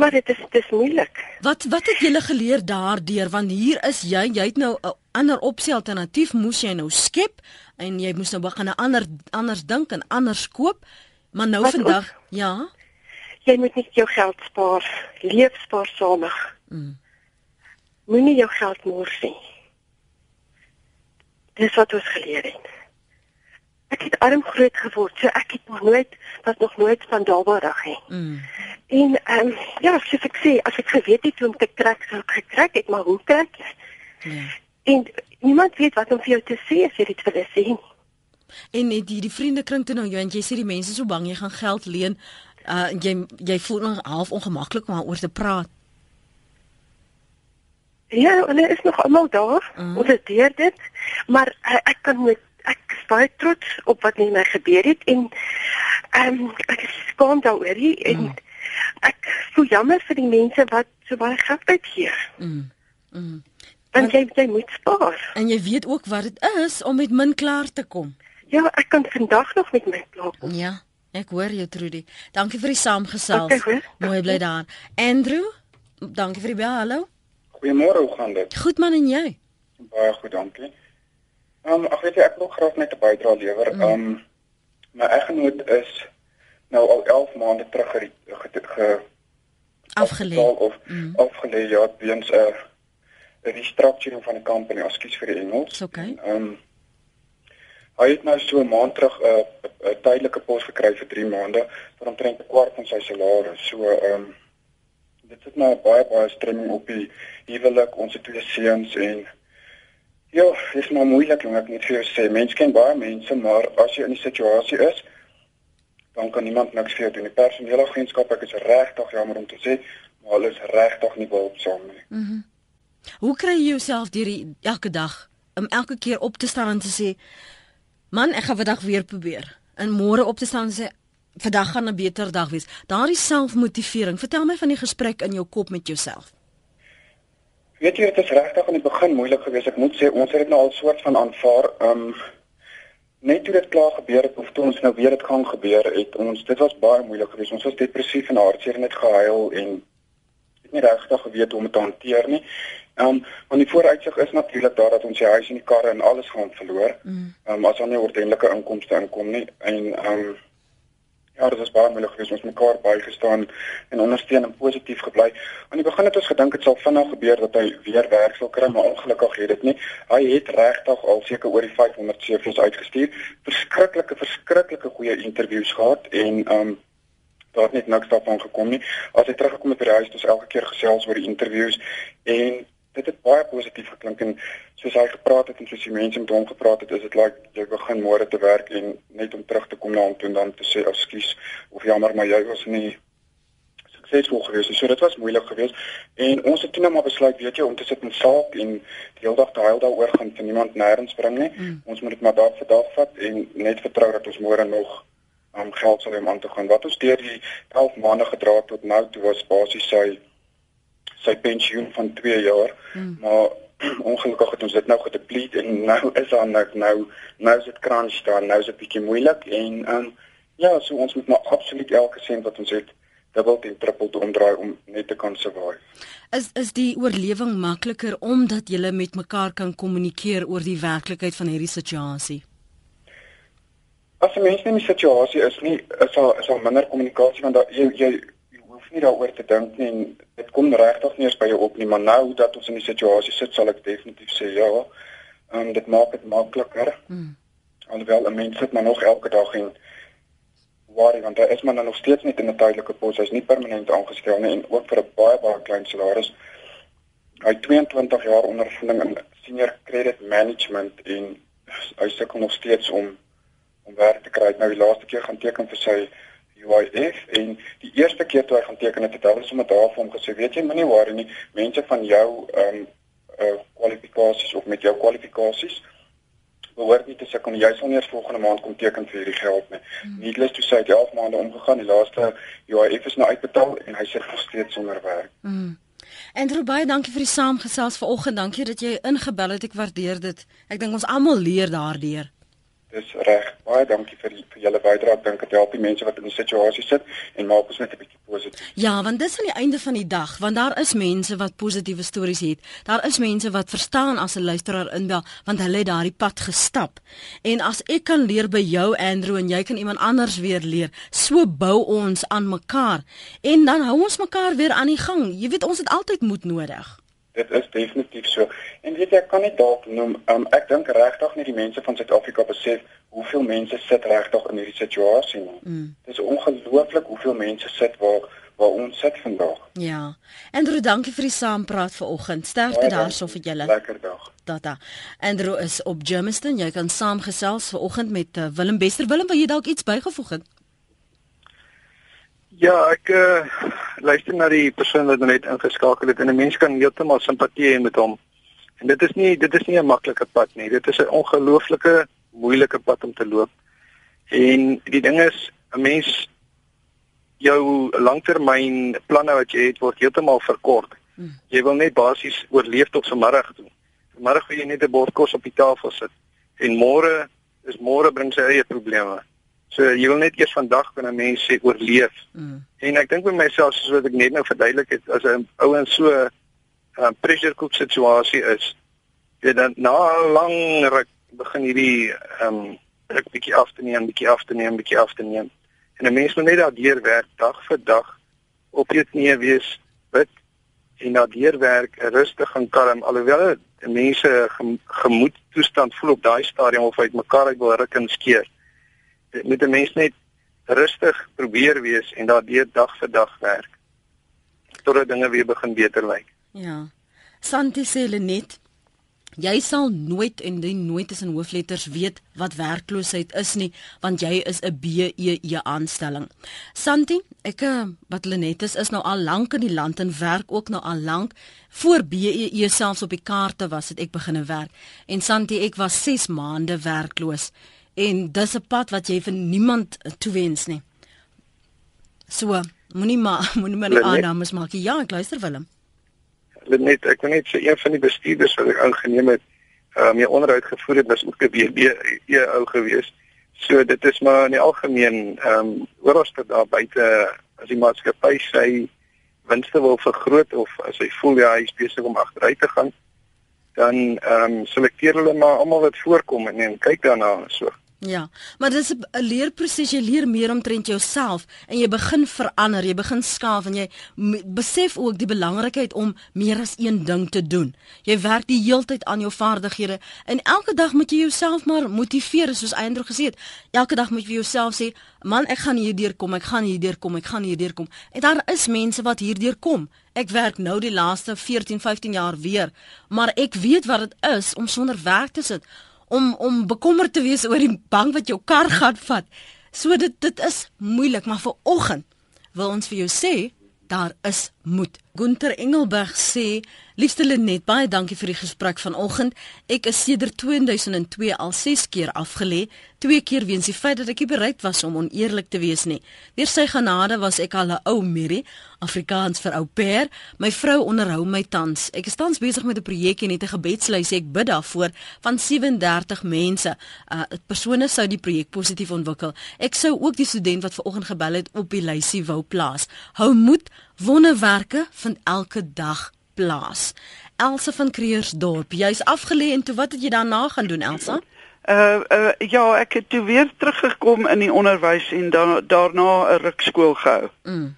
Maar dit is dis moeilik. Wat wat het julle geleer daardeur? Want hier is jy jy het nou 'n ander opsie alternatief moes jy nou skep en jy moes nou begin 'n ander anders dink en anders koop. Maar nou wat vandag ook, ja? Jy moet nie jou geld spaar leef spaarsamig mm. moenie jou geld mors nie. Dis wat ons geleer het ek het arm groot geword so ek het nog nooit was nog nooit van daarbarig nie mm. En ehm um, ja, soos ek sê, as ek geweet het hoe om te krak, sou ek gekrak het, maar hoe jy? Ja. En niemand weet wat om vir jou te sê as jy dit wil sê nie. En net die, die vriende kring toe nou jou en jy sê die mense so bang jy gaan geld leen. Uh jy jy voel nog half ongemaklik om daaroor te praat. Ja, hulle is nog almal daar. -huh. Ons het deur dit, maar uh, ek kan is baie trots op wat net my gebeur het en ehm um, ek is skaam daaroor en uh -huh ek voel jammer vir die mense wat so baie geld uitgee. Mm. Mm. Want jy jy moet spaar. En jy weet ook wat dit is om met min klaar te kom. Ja, ek kan vandag nog met my klaar kom. Ja, ek hoor jou Trudy. Dankie vir die saamgesels. Okay, Mooi bly daar. Andrew, dankie vir die bel. Hallo. Goeiemôre, hoe gaan dit? Goed man en jy? Baie goed, dankie. Ehm um, ek weet jy ek wil graag net 'n bydrae lewer. Mm. Ehm mm. um, my eggenoot is nou al 11 maande terug ge, ge, ge afgelê of mm. afgelê ja weens 'n uh, restructuring van die company kies vir die Engels. Okay. Ehm um, hy het nou so 'n maand terug 'n uh, 'n tydelike pos gekry vir 3 maande vir omtrent 'n kwart van sy salaris. So ehm um, dit het nou baie baie stremming op die huwelik, ons het twee seuns en ja, dit is maar moeilik om ek net vir jou sê. Mense ken baie mense, maar as jy in die situasie is, dan kan niemand niks vir jou doen. Die personeelagentskap, ek is regtig jammer om te sê, maar hulle is regtig nie behulpsaam nie. Mhm. Mm Hoe kry jy jouself deur elke dag om elke keer op te staan en te sê, "Man, ek gaan vandag weer probeer." En môre op te staan en sê, "Vandag gaan 'n beter dag wees." Daardie selfmotivering. Vertel my van die gesprek in jou kop met jouself. Weet jy, dit is regtig aan die begin moeilik geweest. Ek moet sê ons het dit nou al soort van aanvaar. Um, net toe dit klaar gebeur het of toe ons nou weer dit gaan gebeur het ons dit was baie moeilik geweest ons was depressief en hartseer net gehuil en het nie regtig geweet hoe om dit te hanteer nie. Ehm um, want die vooruitsig is natuurlik daar dat ons die huis en die karre en alles gaan verloor. Mm. Ehm mm. um, as dan nie ordentlike inkomste inkom nie en ehm um, Ja, dit was baie moeilik geweest om mekaar bygestaan en ondersteun en positief gebly. Aan die begin het ons gedink dit sal vinnig gebeur dat hy weer werk sal kry, maar ongelukkig het dit nie. Hy het regtig al seker oor die 500 CV's uitgestuur. Verskriklike, verskriklike goeie onderhouds gehad en um, daar het net niks daarvan gekom nie. As hy teruggekom het by die huis, het ons elke keer gesels oor die onderhouds en dit het baie positief geklink en soos hy gepraat het en soos die mense met hom gepraat het, is dit like jy begin môre te werk en net om terug te kom na hom toe en dan te sê ekskuus of jammer maar jy was nie suksesvol geweest. So dit was moeilik geweest en ons het toe net maar besluit, weet jy, om te sit en saak en die hele dag te huil daaroor gaan vir niemand nêrens bring nie. Mm. Ons moet dit maar dag vir dag vat en net vertrou dat ons môre nog om um, geld sal hê om aan te gaan. Wat ons deur die 11 maande gedra tot nou toe was basies sy sy pensioen van 2 jaar. Mm. Maar ongelukkig het ons dit nou gedeplete en nou is daar nou nou nou is dit crunch daar, nou is dit bietjie moeilik en um, ja, so ons moet maar absoluut elke sent wat ons het dubbel en trippel te omdraai om net te kan survive. Is is die oorlewing makliker omdat jy met mekaar kan kommunikeer oor die werklikheid van hierdie situasie? As 'n mens in 'n situasie is nie is daar is daar minder kommunikasie want daar, jy jy hoef nie daaroor te dink nie en dit kom regtig nie eens by jou op nie, maar nou dat ons in die situasie sit, sal ek definitief sê ja. Ehm um, dit maak dit makliker. Hmm. Alhoewel 'n mens sit maar nog elke dag en worry want hy is maar nou nog steeds net in 'n tydelike pos. Hy's nie permanent aangestel nie en ook vir 'n baie baie klein salaris. Hy 22 jaar ondervinding in senior credit management en hy sukkel nog steeds om om werk te kry. Nou die laaste keer gaan teken vir sy UIF en die eerste keer toe hy gaan teken het, het hy sommer daar vir hom gesê, weet jy, moenie worry nie. Mense van jou ehm um, uh kwalifikasies of met jou kwalifikasies behoort nie te sukkel jy sal nie eers volgende maand kom teken vir hierdie geld nie. Hmm. Needless to say, 11 maande omgegaan, die laaste UIF is nou uitbetaal en hy sit nog steeds sonder werk. Mm. En Rubai, dankie vir die saamgesels vanoggend. Dankie dat jy ingebel het. Ek waardeer dit. Ek dink ons almal leer daardeur. Dis reg. Baie dankie vir die, vir julle bydrae. Ek dink dit help die mense wat in die situasie sit en maak ons net 'n bietjie positief. Ja, want dis aan die einde van die dag, want daar is mense wat positiewe stories het. Daar is mense wat verstaan as 'n luisteraar inbel, want hulle het daardie pad gestap. En as ek kan leer by jou Andrew en jy kan iemand anders weer leer, so bou ons aan mekaar en dan hou ons mekaar weer aan die gang. Jy weet ons het altyd moed nodig. Dit is definitief so. En weet jy, ek kan nie dalk noem, um, ek dink regtig nie die mense van Suid-Afrika besef hoeveel mense sit regtig in hierdie situasie nie. Mm. Dit is ongelooflik hoeveel mense sit waar waar ons sit vandag. Ja. Andrew, dankie vir die saampraat vanoggend. Sterkte daarso vir julle. Lekker dag. Tata. Andrew is op Germiston. Jy kan saamgesels vanoggend met uh, Willem Bester. Willem, wil jy dalk iets bygevoeg het? Ja, ek uh, luister na die persoon wat net ingeskakel het en 'n mens kan heeltemal simpatie hê met hom. En dit is nie dit is nie 'n maklike pad nie. Dit is 'n ongelooflike moeilike pad om te loop. En die ding is, 'n mens jou langtermyn planne wat jy het word heeltemal verkort. Hmm. Jy wil net basies oorleef tot vanmiddag toe. Vanmiddag wil jy net 'n bord kos op die tafel sit en môre is môre bring sy eie probleme. So jy wil net eers vandag kan 'n mens sê oorleef. Mm. En ek dink by myself soos wat ek net nou verduidelik het as 'n ou en so 'n uh, pressure cook situasie is, jy dan na lang ruk begin hierdie ehm um, ruk bietjie af te neem, bietjie af te neem, bietjie af te neem. En 'n mens moet net daardeur werk dag vir dag op jou knieë wees, bid en daardeur werk rustig en kalm alhoewel mense gemoed toestand voel op daai stadium of uit mekaar uit wil ruk en skeer moet 'n mens net rustig probeer wees en daardeur dag vir dag werk totdat dinge weer begin beter lyk. Ja. Santi sê net jy sal nooit en die nooit in hoofletters weet wat werkloosheid is nie want jy is 'n BEE aanstelling. Santi, ek eh, wat Lenet is is nou al lank in die land en werk ook nou al lank voor BEE selfs op die kaarte was het ek begine werk. En Santi, ek was 6 maande werkloos en dis 'n pad wat jy vir niemand toewens nie. So, moenie maar moenie maar die aannames maak. Ja, ek luister Willem. Net ek wil net sê een van die bestuurders wat ek aangeneem het, uh my onderhoud gevoer het, was ook 'n BB e ou gewees. So dit is maar in die algemeen ehm um, oral wat daar buite as die maatskappy sy winste wil vergroot of as hy voel ja, hy is besig om agteruit te gaan, dan ehm um, selekteer hulle maar almal wat voorkom en, en kyk daarna so. Ja, maar dis 'n leerproses, jy leer meer omtrent jouself en jy begin verander, jy begin skaaf en jy besef ook die belangrikheid om meer as een ding te doen. Jy werk die heeltyd aan jou vaardighede en elke dag moet jy jouself maar motiveer soos Eindro gesê het. Elke dag moet jy vir jouself sê, "Man, ek gaan hierdeur kom, ek gaan hierdeur kom, ek gaan hierdeur kom." En daar is mense wat hierdeur kom Ek werk nou die laaste 14, 15 jaar weer, maar ek weet wat dit is om sonder werk te sit, om om bekommerd te wees oor die bank wat jou kar gaan vat. So dit dit is moeilik, maar vir oggend wil ons vir jou sê daar is moed. Gunter Engelberg sê, liefste Lenet, baie dankie vir die gesprek vanoggend. Ek is sedert 2002 al 6 keer afgelê, twee keer weens die feit dat ek nie bereid was om oneerlik te wees nie. Deur sy genade was ek al 'n ou Mary, Afrikaans vir ou pair. My vrou onderhou my tans. Ek is tans besig met 'n projek en het 'n gebedslys ek bid daarvoor van 37 mense. Uh persone sou die projek positief ontwikkel. Ek sou ook die student wat vanoggend gebel het op die lysie wou plaas. Hou moed, wonderwerke vind elke dag plaas. Elsa van Creersdorp, jy's afgelê en toe wat het jy daarna gaan doen Elsa? Uh, uh ja, ek het toe weer teruggekom in die onderwys en da daarna 'n rukskool gehou. Mm.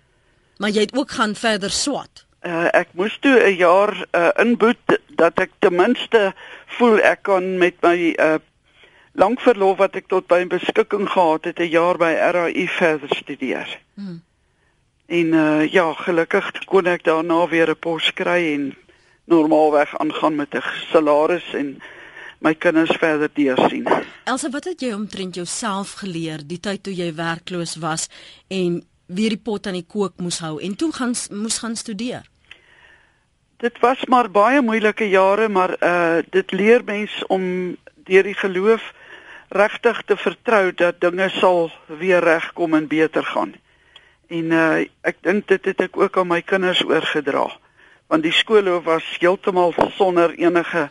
Maar jy het ook gaan verder swat. Uh ek moes toe 'n jaar uh inboet dat ek ten minste voel ek kan met my uh lank verlof wat ek tot by beskikking gehad het 'n jaar by RAI verder studeer. Mm. En uh ja, gelukkig kon ek daarna weer 'n pos kry en normaalweg aangaan met 'n salaris en my kinders verder deursien. Elsa, wat het jy omtrent jouself geleer die tyd toe jy werkloos was en weer die pot aan die kook moes hou en toe gaan moes gaan studeer? Dit was maar baie moeilike jare, maar uh dit leer mens om deur die geloof regtig te vertrou dat dinge sal weer regkom en beter gaan. En uh ek dink dit het ek ook aan my kinders oorgedra. Want die skoolhoof was heeltemal sonder enige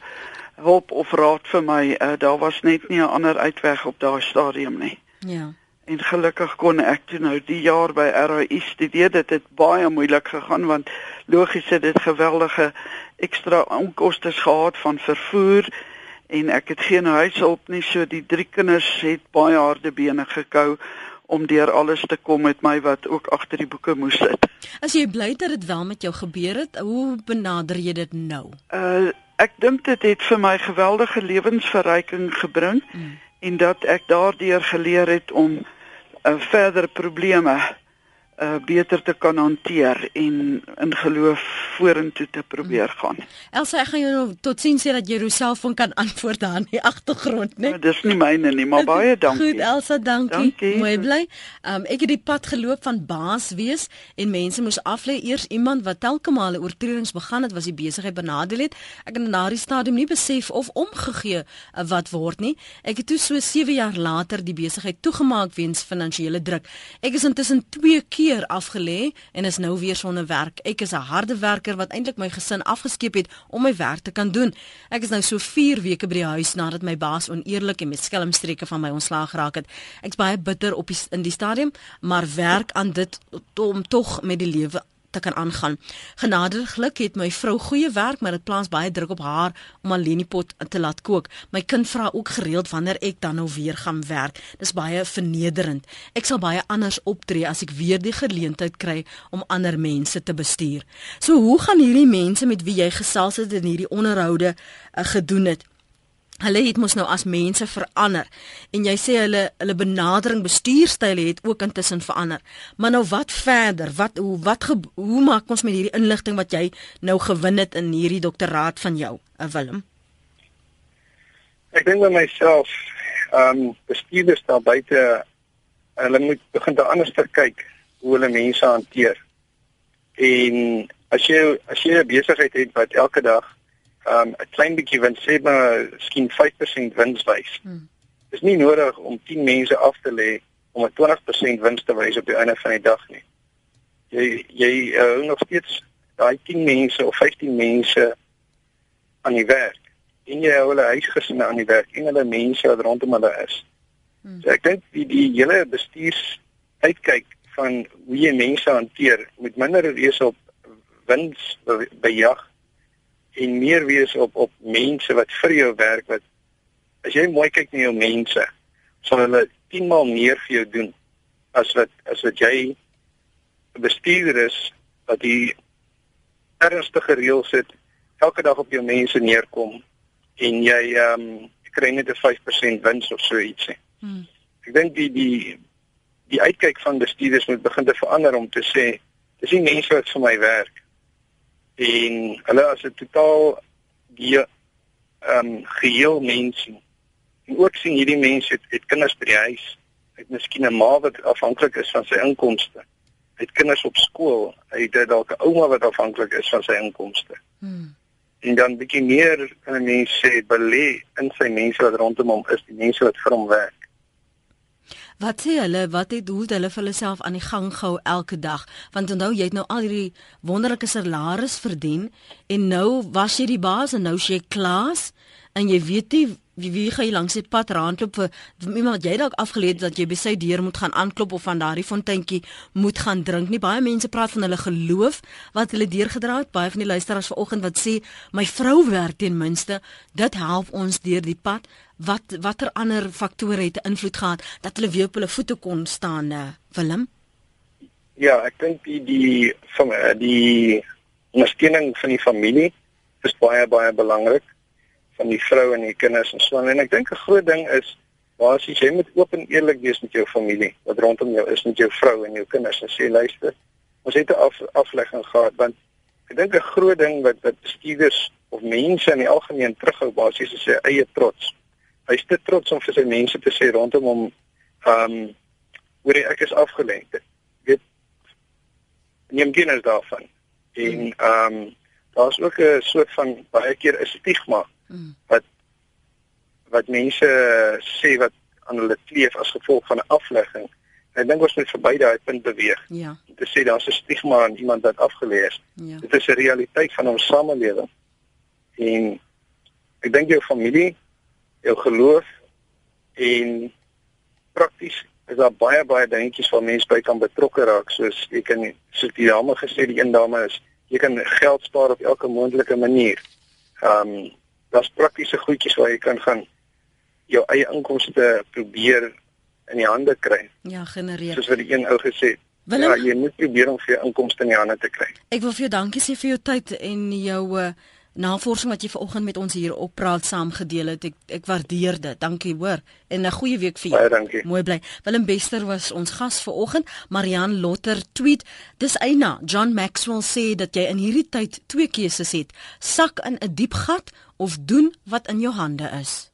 hulp of raad vir my. Uh daar was net nie 'n ander uitweg op daai stadium nie. Ja. En gelukkig kon ek toe nou die jaar by RAI studeer. Dit het baie moeilik gegaan want logies het dit geweldige ekstra onkoste gehad van vervoer en ek het geen huishulp nie so die drie kinders het baie harde bene gekou om deur alles te kom met my wat ook agter die boeke moes sit. As jy bly dat dit wel met jou gebeur het, hoe benader jy dit nou? Uh ek dink dit het vir my geweldige lewensverryking gebring mm. en dat ek daardeur geleer het om uh, verdere probleme uh, beter te kan hanteer en in geloof vorentoe te probeer gaan. Elsa, ek gaan jou nou tot sien sê dat jy jouself van kan antwoord daar in die agtergrond, né? Nee? Nou, dis nie myne nie, maar baie dankie. Goed, Elsa, dankie. dankie. Mooi bly. Um, ek het die pad geloop van baas wees en mense moes aflê eers iemand wat telke male oortredings begaan het, was die besigheid benadeel het. Ek het na die stadium nie besef of omgegee uh, wat word nie. Ek het toe so 7 jaar later die besigheid toegemaak weens finansiële druk. Ek is intussen 2 keer keer afgelê en is nou weer sonder werk. Ek is 'n harde werker wat eintlik my gesin afgeskeep het om my werk te kan doen. Ek is nou so 4 weke by die huis nadat my baas oneerlik en met skelmstreke van my ontslaag geraak het. Ek's baie bitter op die, in die stadium, maar werk aan dit om tog met die lewe te kan aangaan. Genadiglik het my vrou goeie werk, maar dit plaas baie druk op haar om alleen die pot te laat kook. My kind vra ook gereeld wanneer ek dan nou weer gaan werk. Dis baie vernederend. Ek sal baie anders optree as ek weer die geleentheid kry om ander mense te bestuur. So hoe gaan hierdie mense met wie jy gesels het in hierdie onderhoude uh, gedoen het? Hulle het mos nou as mense verander en jy sê hulle hulle benadering bestuurstyle het ook intussen verander. Maar nou wat verder? Wat hoe wat ge, hoe maak ons met hierdie inligting wat jy nou gewin het in hierdie doktoraat van jou, uh, Willem? Ek dink by myself, ehm um, bestuurders daar buite hulle moet begin te anders te kyk hoe hulle mense hanteer. En as jy as jy 'n besigheid het wat elke dag um 'n klein bietjie wins, sê maar skien 5% wins wys. Hmm. Dis nie nodig om 10 mense af te lê om 'n 20% wins te wys op die einde van die dag nie. Jy jy hou uh, nog steeds daai 10 mense of 15 mense aan die werk. En jy hou hulle huisgesinne aan die werk en hulle mense wat rondom hulle is. Hmm. So ek dink die die hele bestuurs uitkyk van hoe jy mense hanteer moet minder wees op wins bejag en meer wees op op mense wat vir jou werk wat as jy mooi kyk na jou mense sal hulle 10 maal meer vir jou doen as wat as wat jy bestuurder is wat die ernstige reël sit elke dag op jou mense neerkom en jy ehm um, kry net 'n 5% wins of so ietsie. Hmm. Ek dink die die die uitkyk van bestuurders moet begin te verander om te sê dis nie mense wat vir my werk en hulle as 'n totaal die ehm um, geheel mens sien. En ook sien hierdie mense het, het kinders by die huis. Het miskien 'n ma wat afhanklik is van sy inkomste. Het kinders op skool. Hy het dalk 'n ouma wat afhanklik is van sy inkomste. Hmm. En dan bietjie meer kan 'n mens sê belê in sy mense wat rondom hom is, die mense wat vir hom werk. Wat sê hulle? Wat het hoe hulle vir hulle self aan die gang gehou elke dag? Want onthou jy het nou al hierdie wonderlike salaris verdien en nou was jy die baas en nou sê jy klas en jy weet nie wie wie gaan jy langs die pad rondloop vir, vir iemand wat jy dalk afgeleer het dat jy by sy deur moet gaan aanklop of van daardie fonteintjie moet gaan drink nie baie mense praat van hulle geloof wat hulle deurgedra het baie van die luisteraars vanoggend wat sê my vrou werk ten minste dit help ons deur die pad wat watter ander faktore het invloed gehad dat hulle weer op hulle voete kon staan uh, Willem ja ek dink die die van die ondersteuning van die familie is baie baie belangrik van die vrou en die kinders en so aan. En ek dink 'n groot ding is basies jy moet oop en eerlik wees met jou familie wat rondom jou is met jou vrou en jou kinders en sê luister, ons het 'n af, aflegging gehad want ek dink 'n groot ding wat wat bestuurders of mense in die algemeen terughou basies is sy eie trots. Hy's te trots om vir sy mense te sê rondom hom ehm um, hoor ek is afgelenk. Weet neem kennis daarvan. En ehm um, daar's ook 'n soort van baie keer 'n stigma mm. wat wat mense sê wat aan hulle kleef as gevolg van 'n aflegging. Ek dink ons moet verby daai punt beweeg. Ja. Te sê daar's 'n stigma aan iemand wat afgeleë is. Ja. Dit is 'n realiteit van ons samelewing. En ek dink jou familie, jou geloof en prakties is daar baie baie dingetjies waar mense by kan betrokke raak soos ek kan soos die dame gesê die een dame is jy kan geld spaar op elke moontlike manier. Ehm um, daar's praktiese goedjies waar jy kan gaan jou eie inkomste probeer in die hande kry. Ja, genereer. Soos wat die een ou gesê het. Ja, jy moet probeer om vir jou inkomste in die hande te kry. Ek wil vir jou dankie sê vir jou tyd en jou uh, navorsing wat jy vanoggend met ons hier op praat saam gedeel het. Ek ek waardeer dit. Dankie hoor. En 'n goeie week vir jou. Baie dankie. Mooi bly. Willem Bester was ons gas vanoggend. Marian Lotter tweet: "Dis Eina, John Maxwell sê dat jy in hierdie tyd twee keuses het: sak in 'n diep gat of doen wat in jou hande is."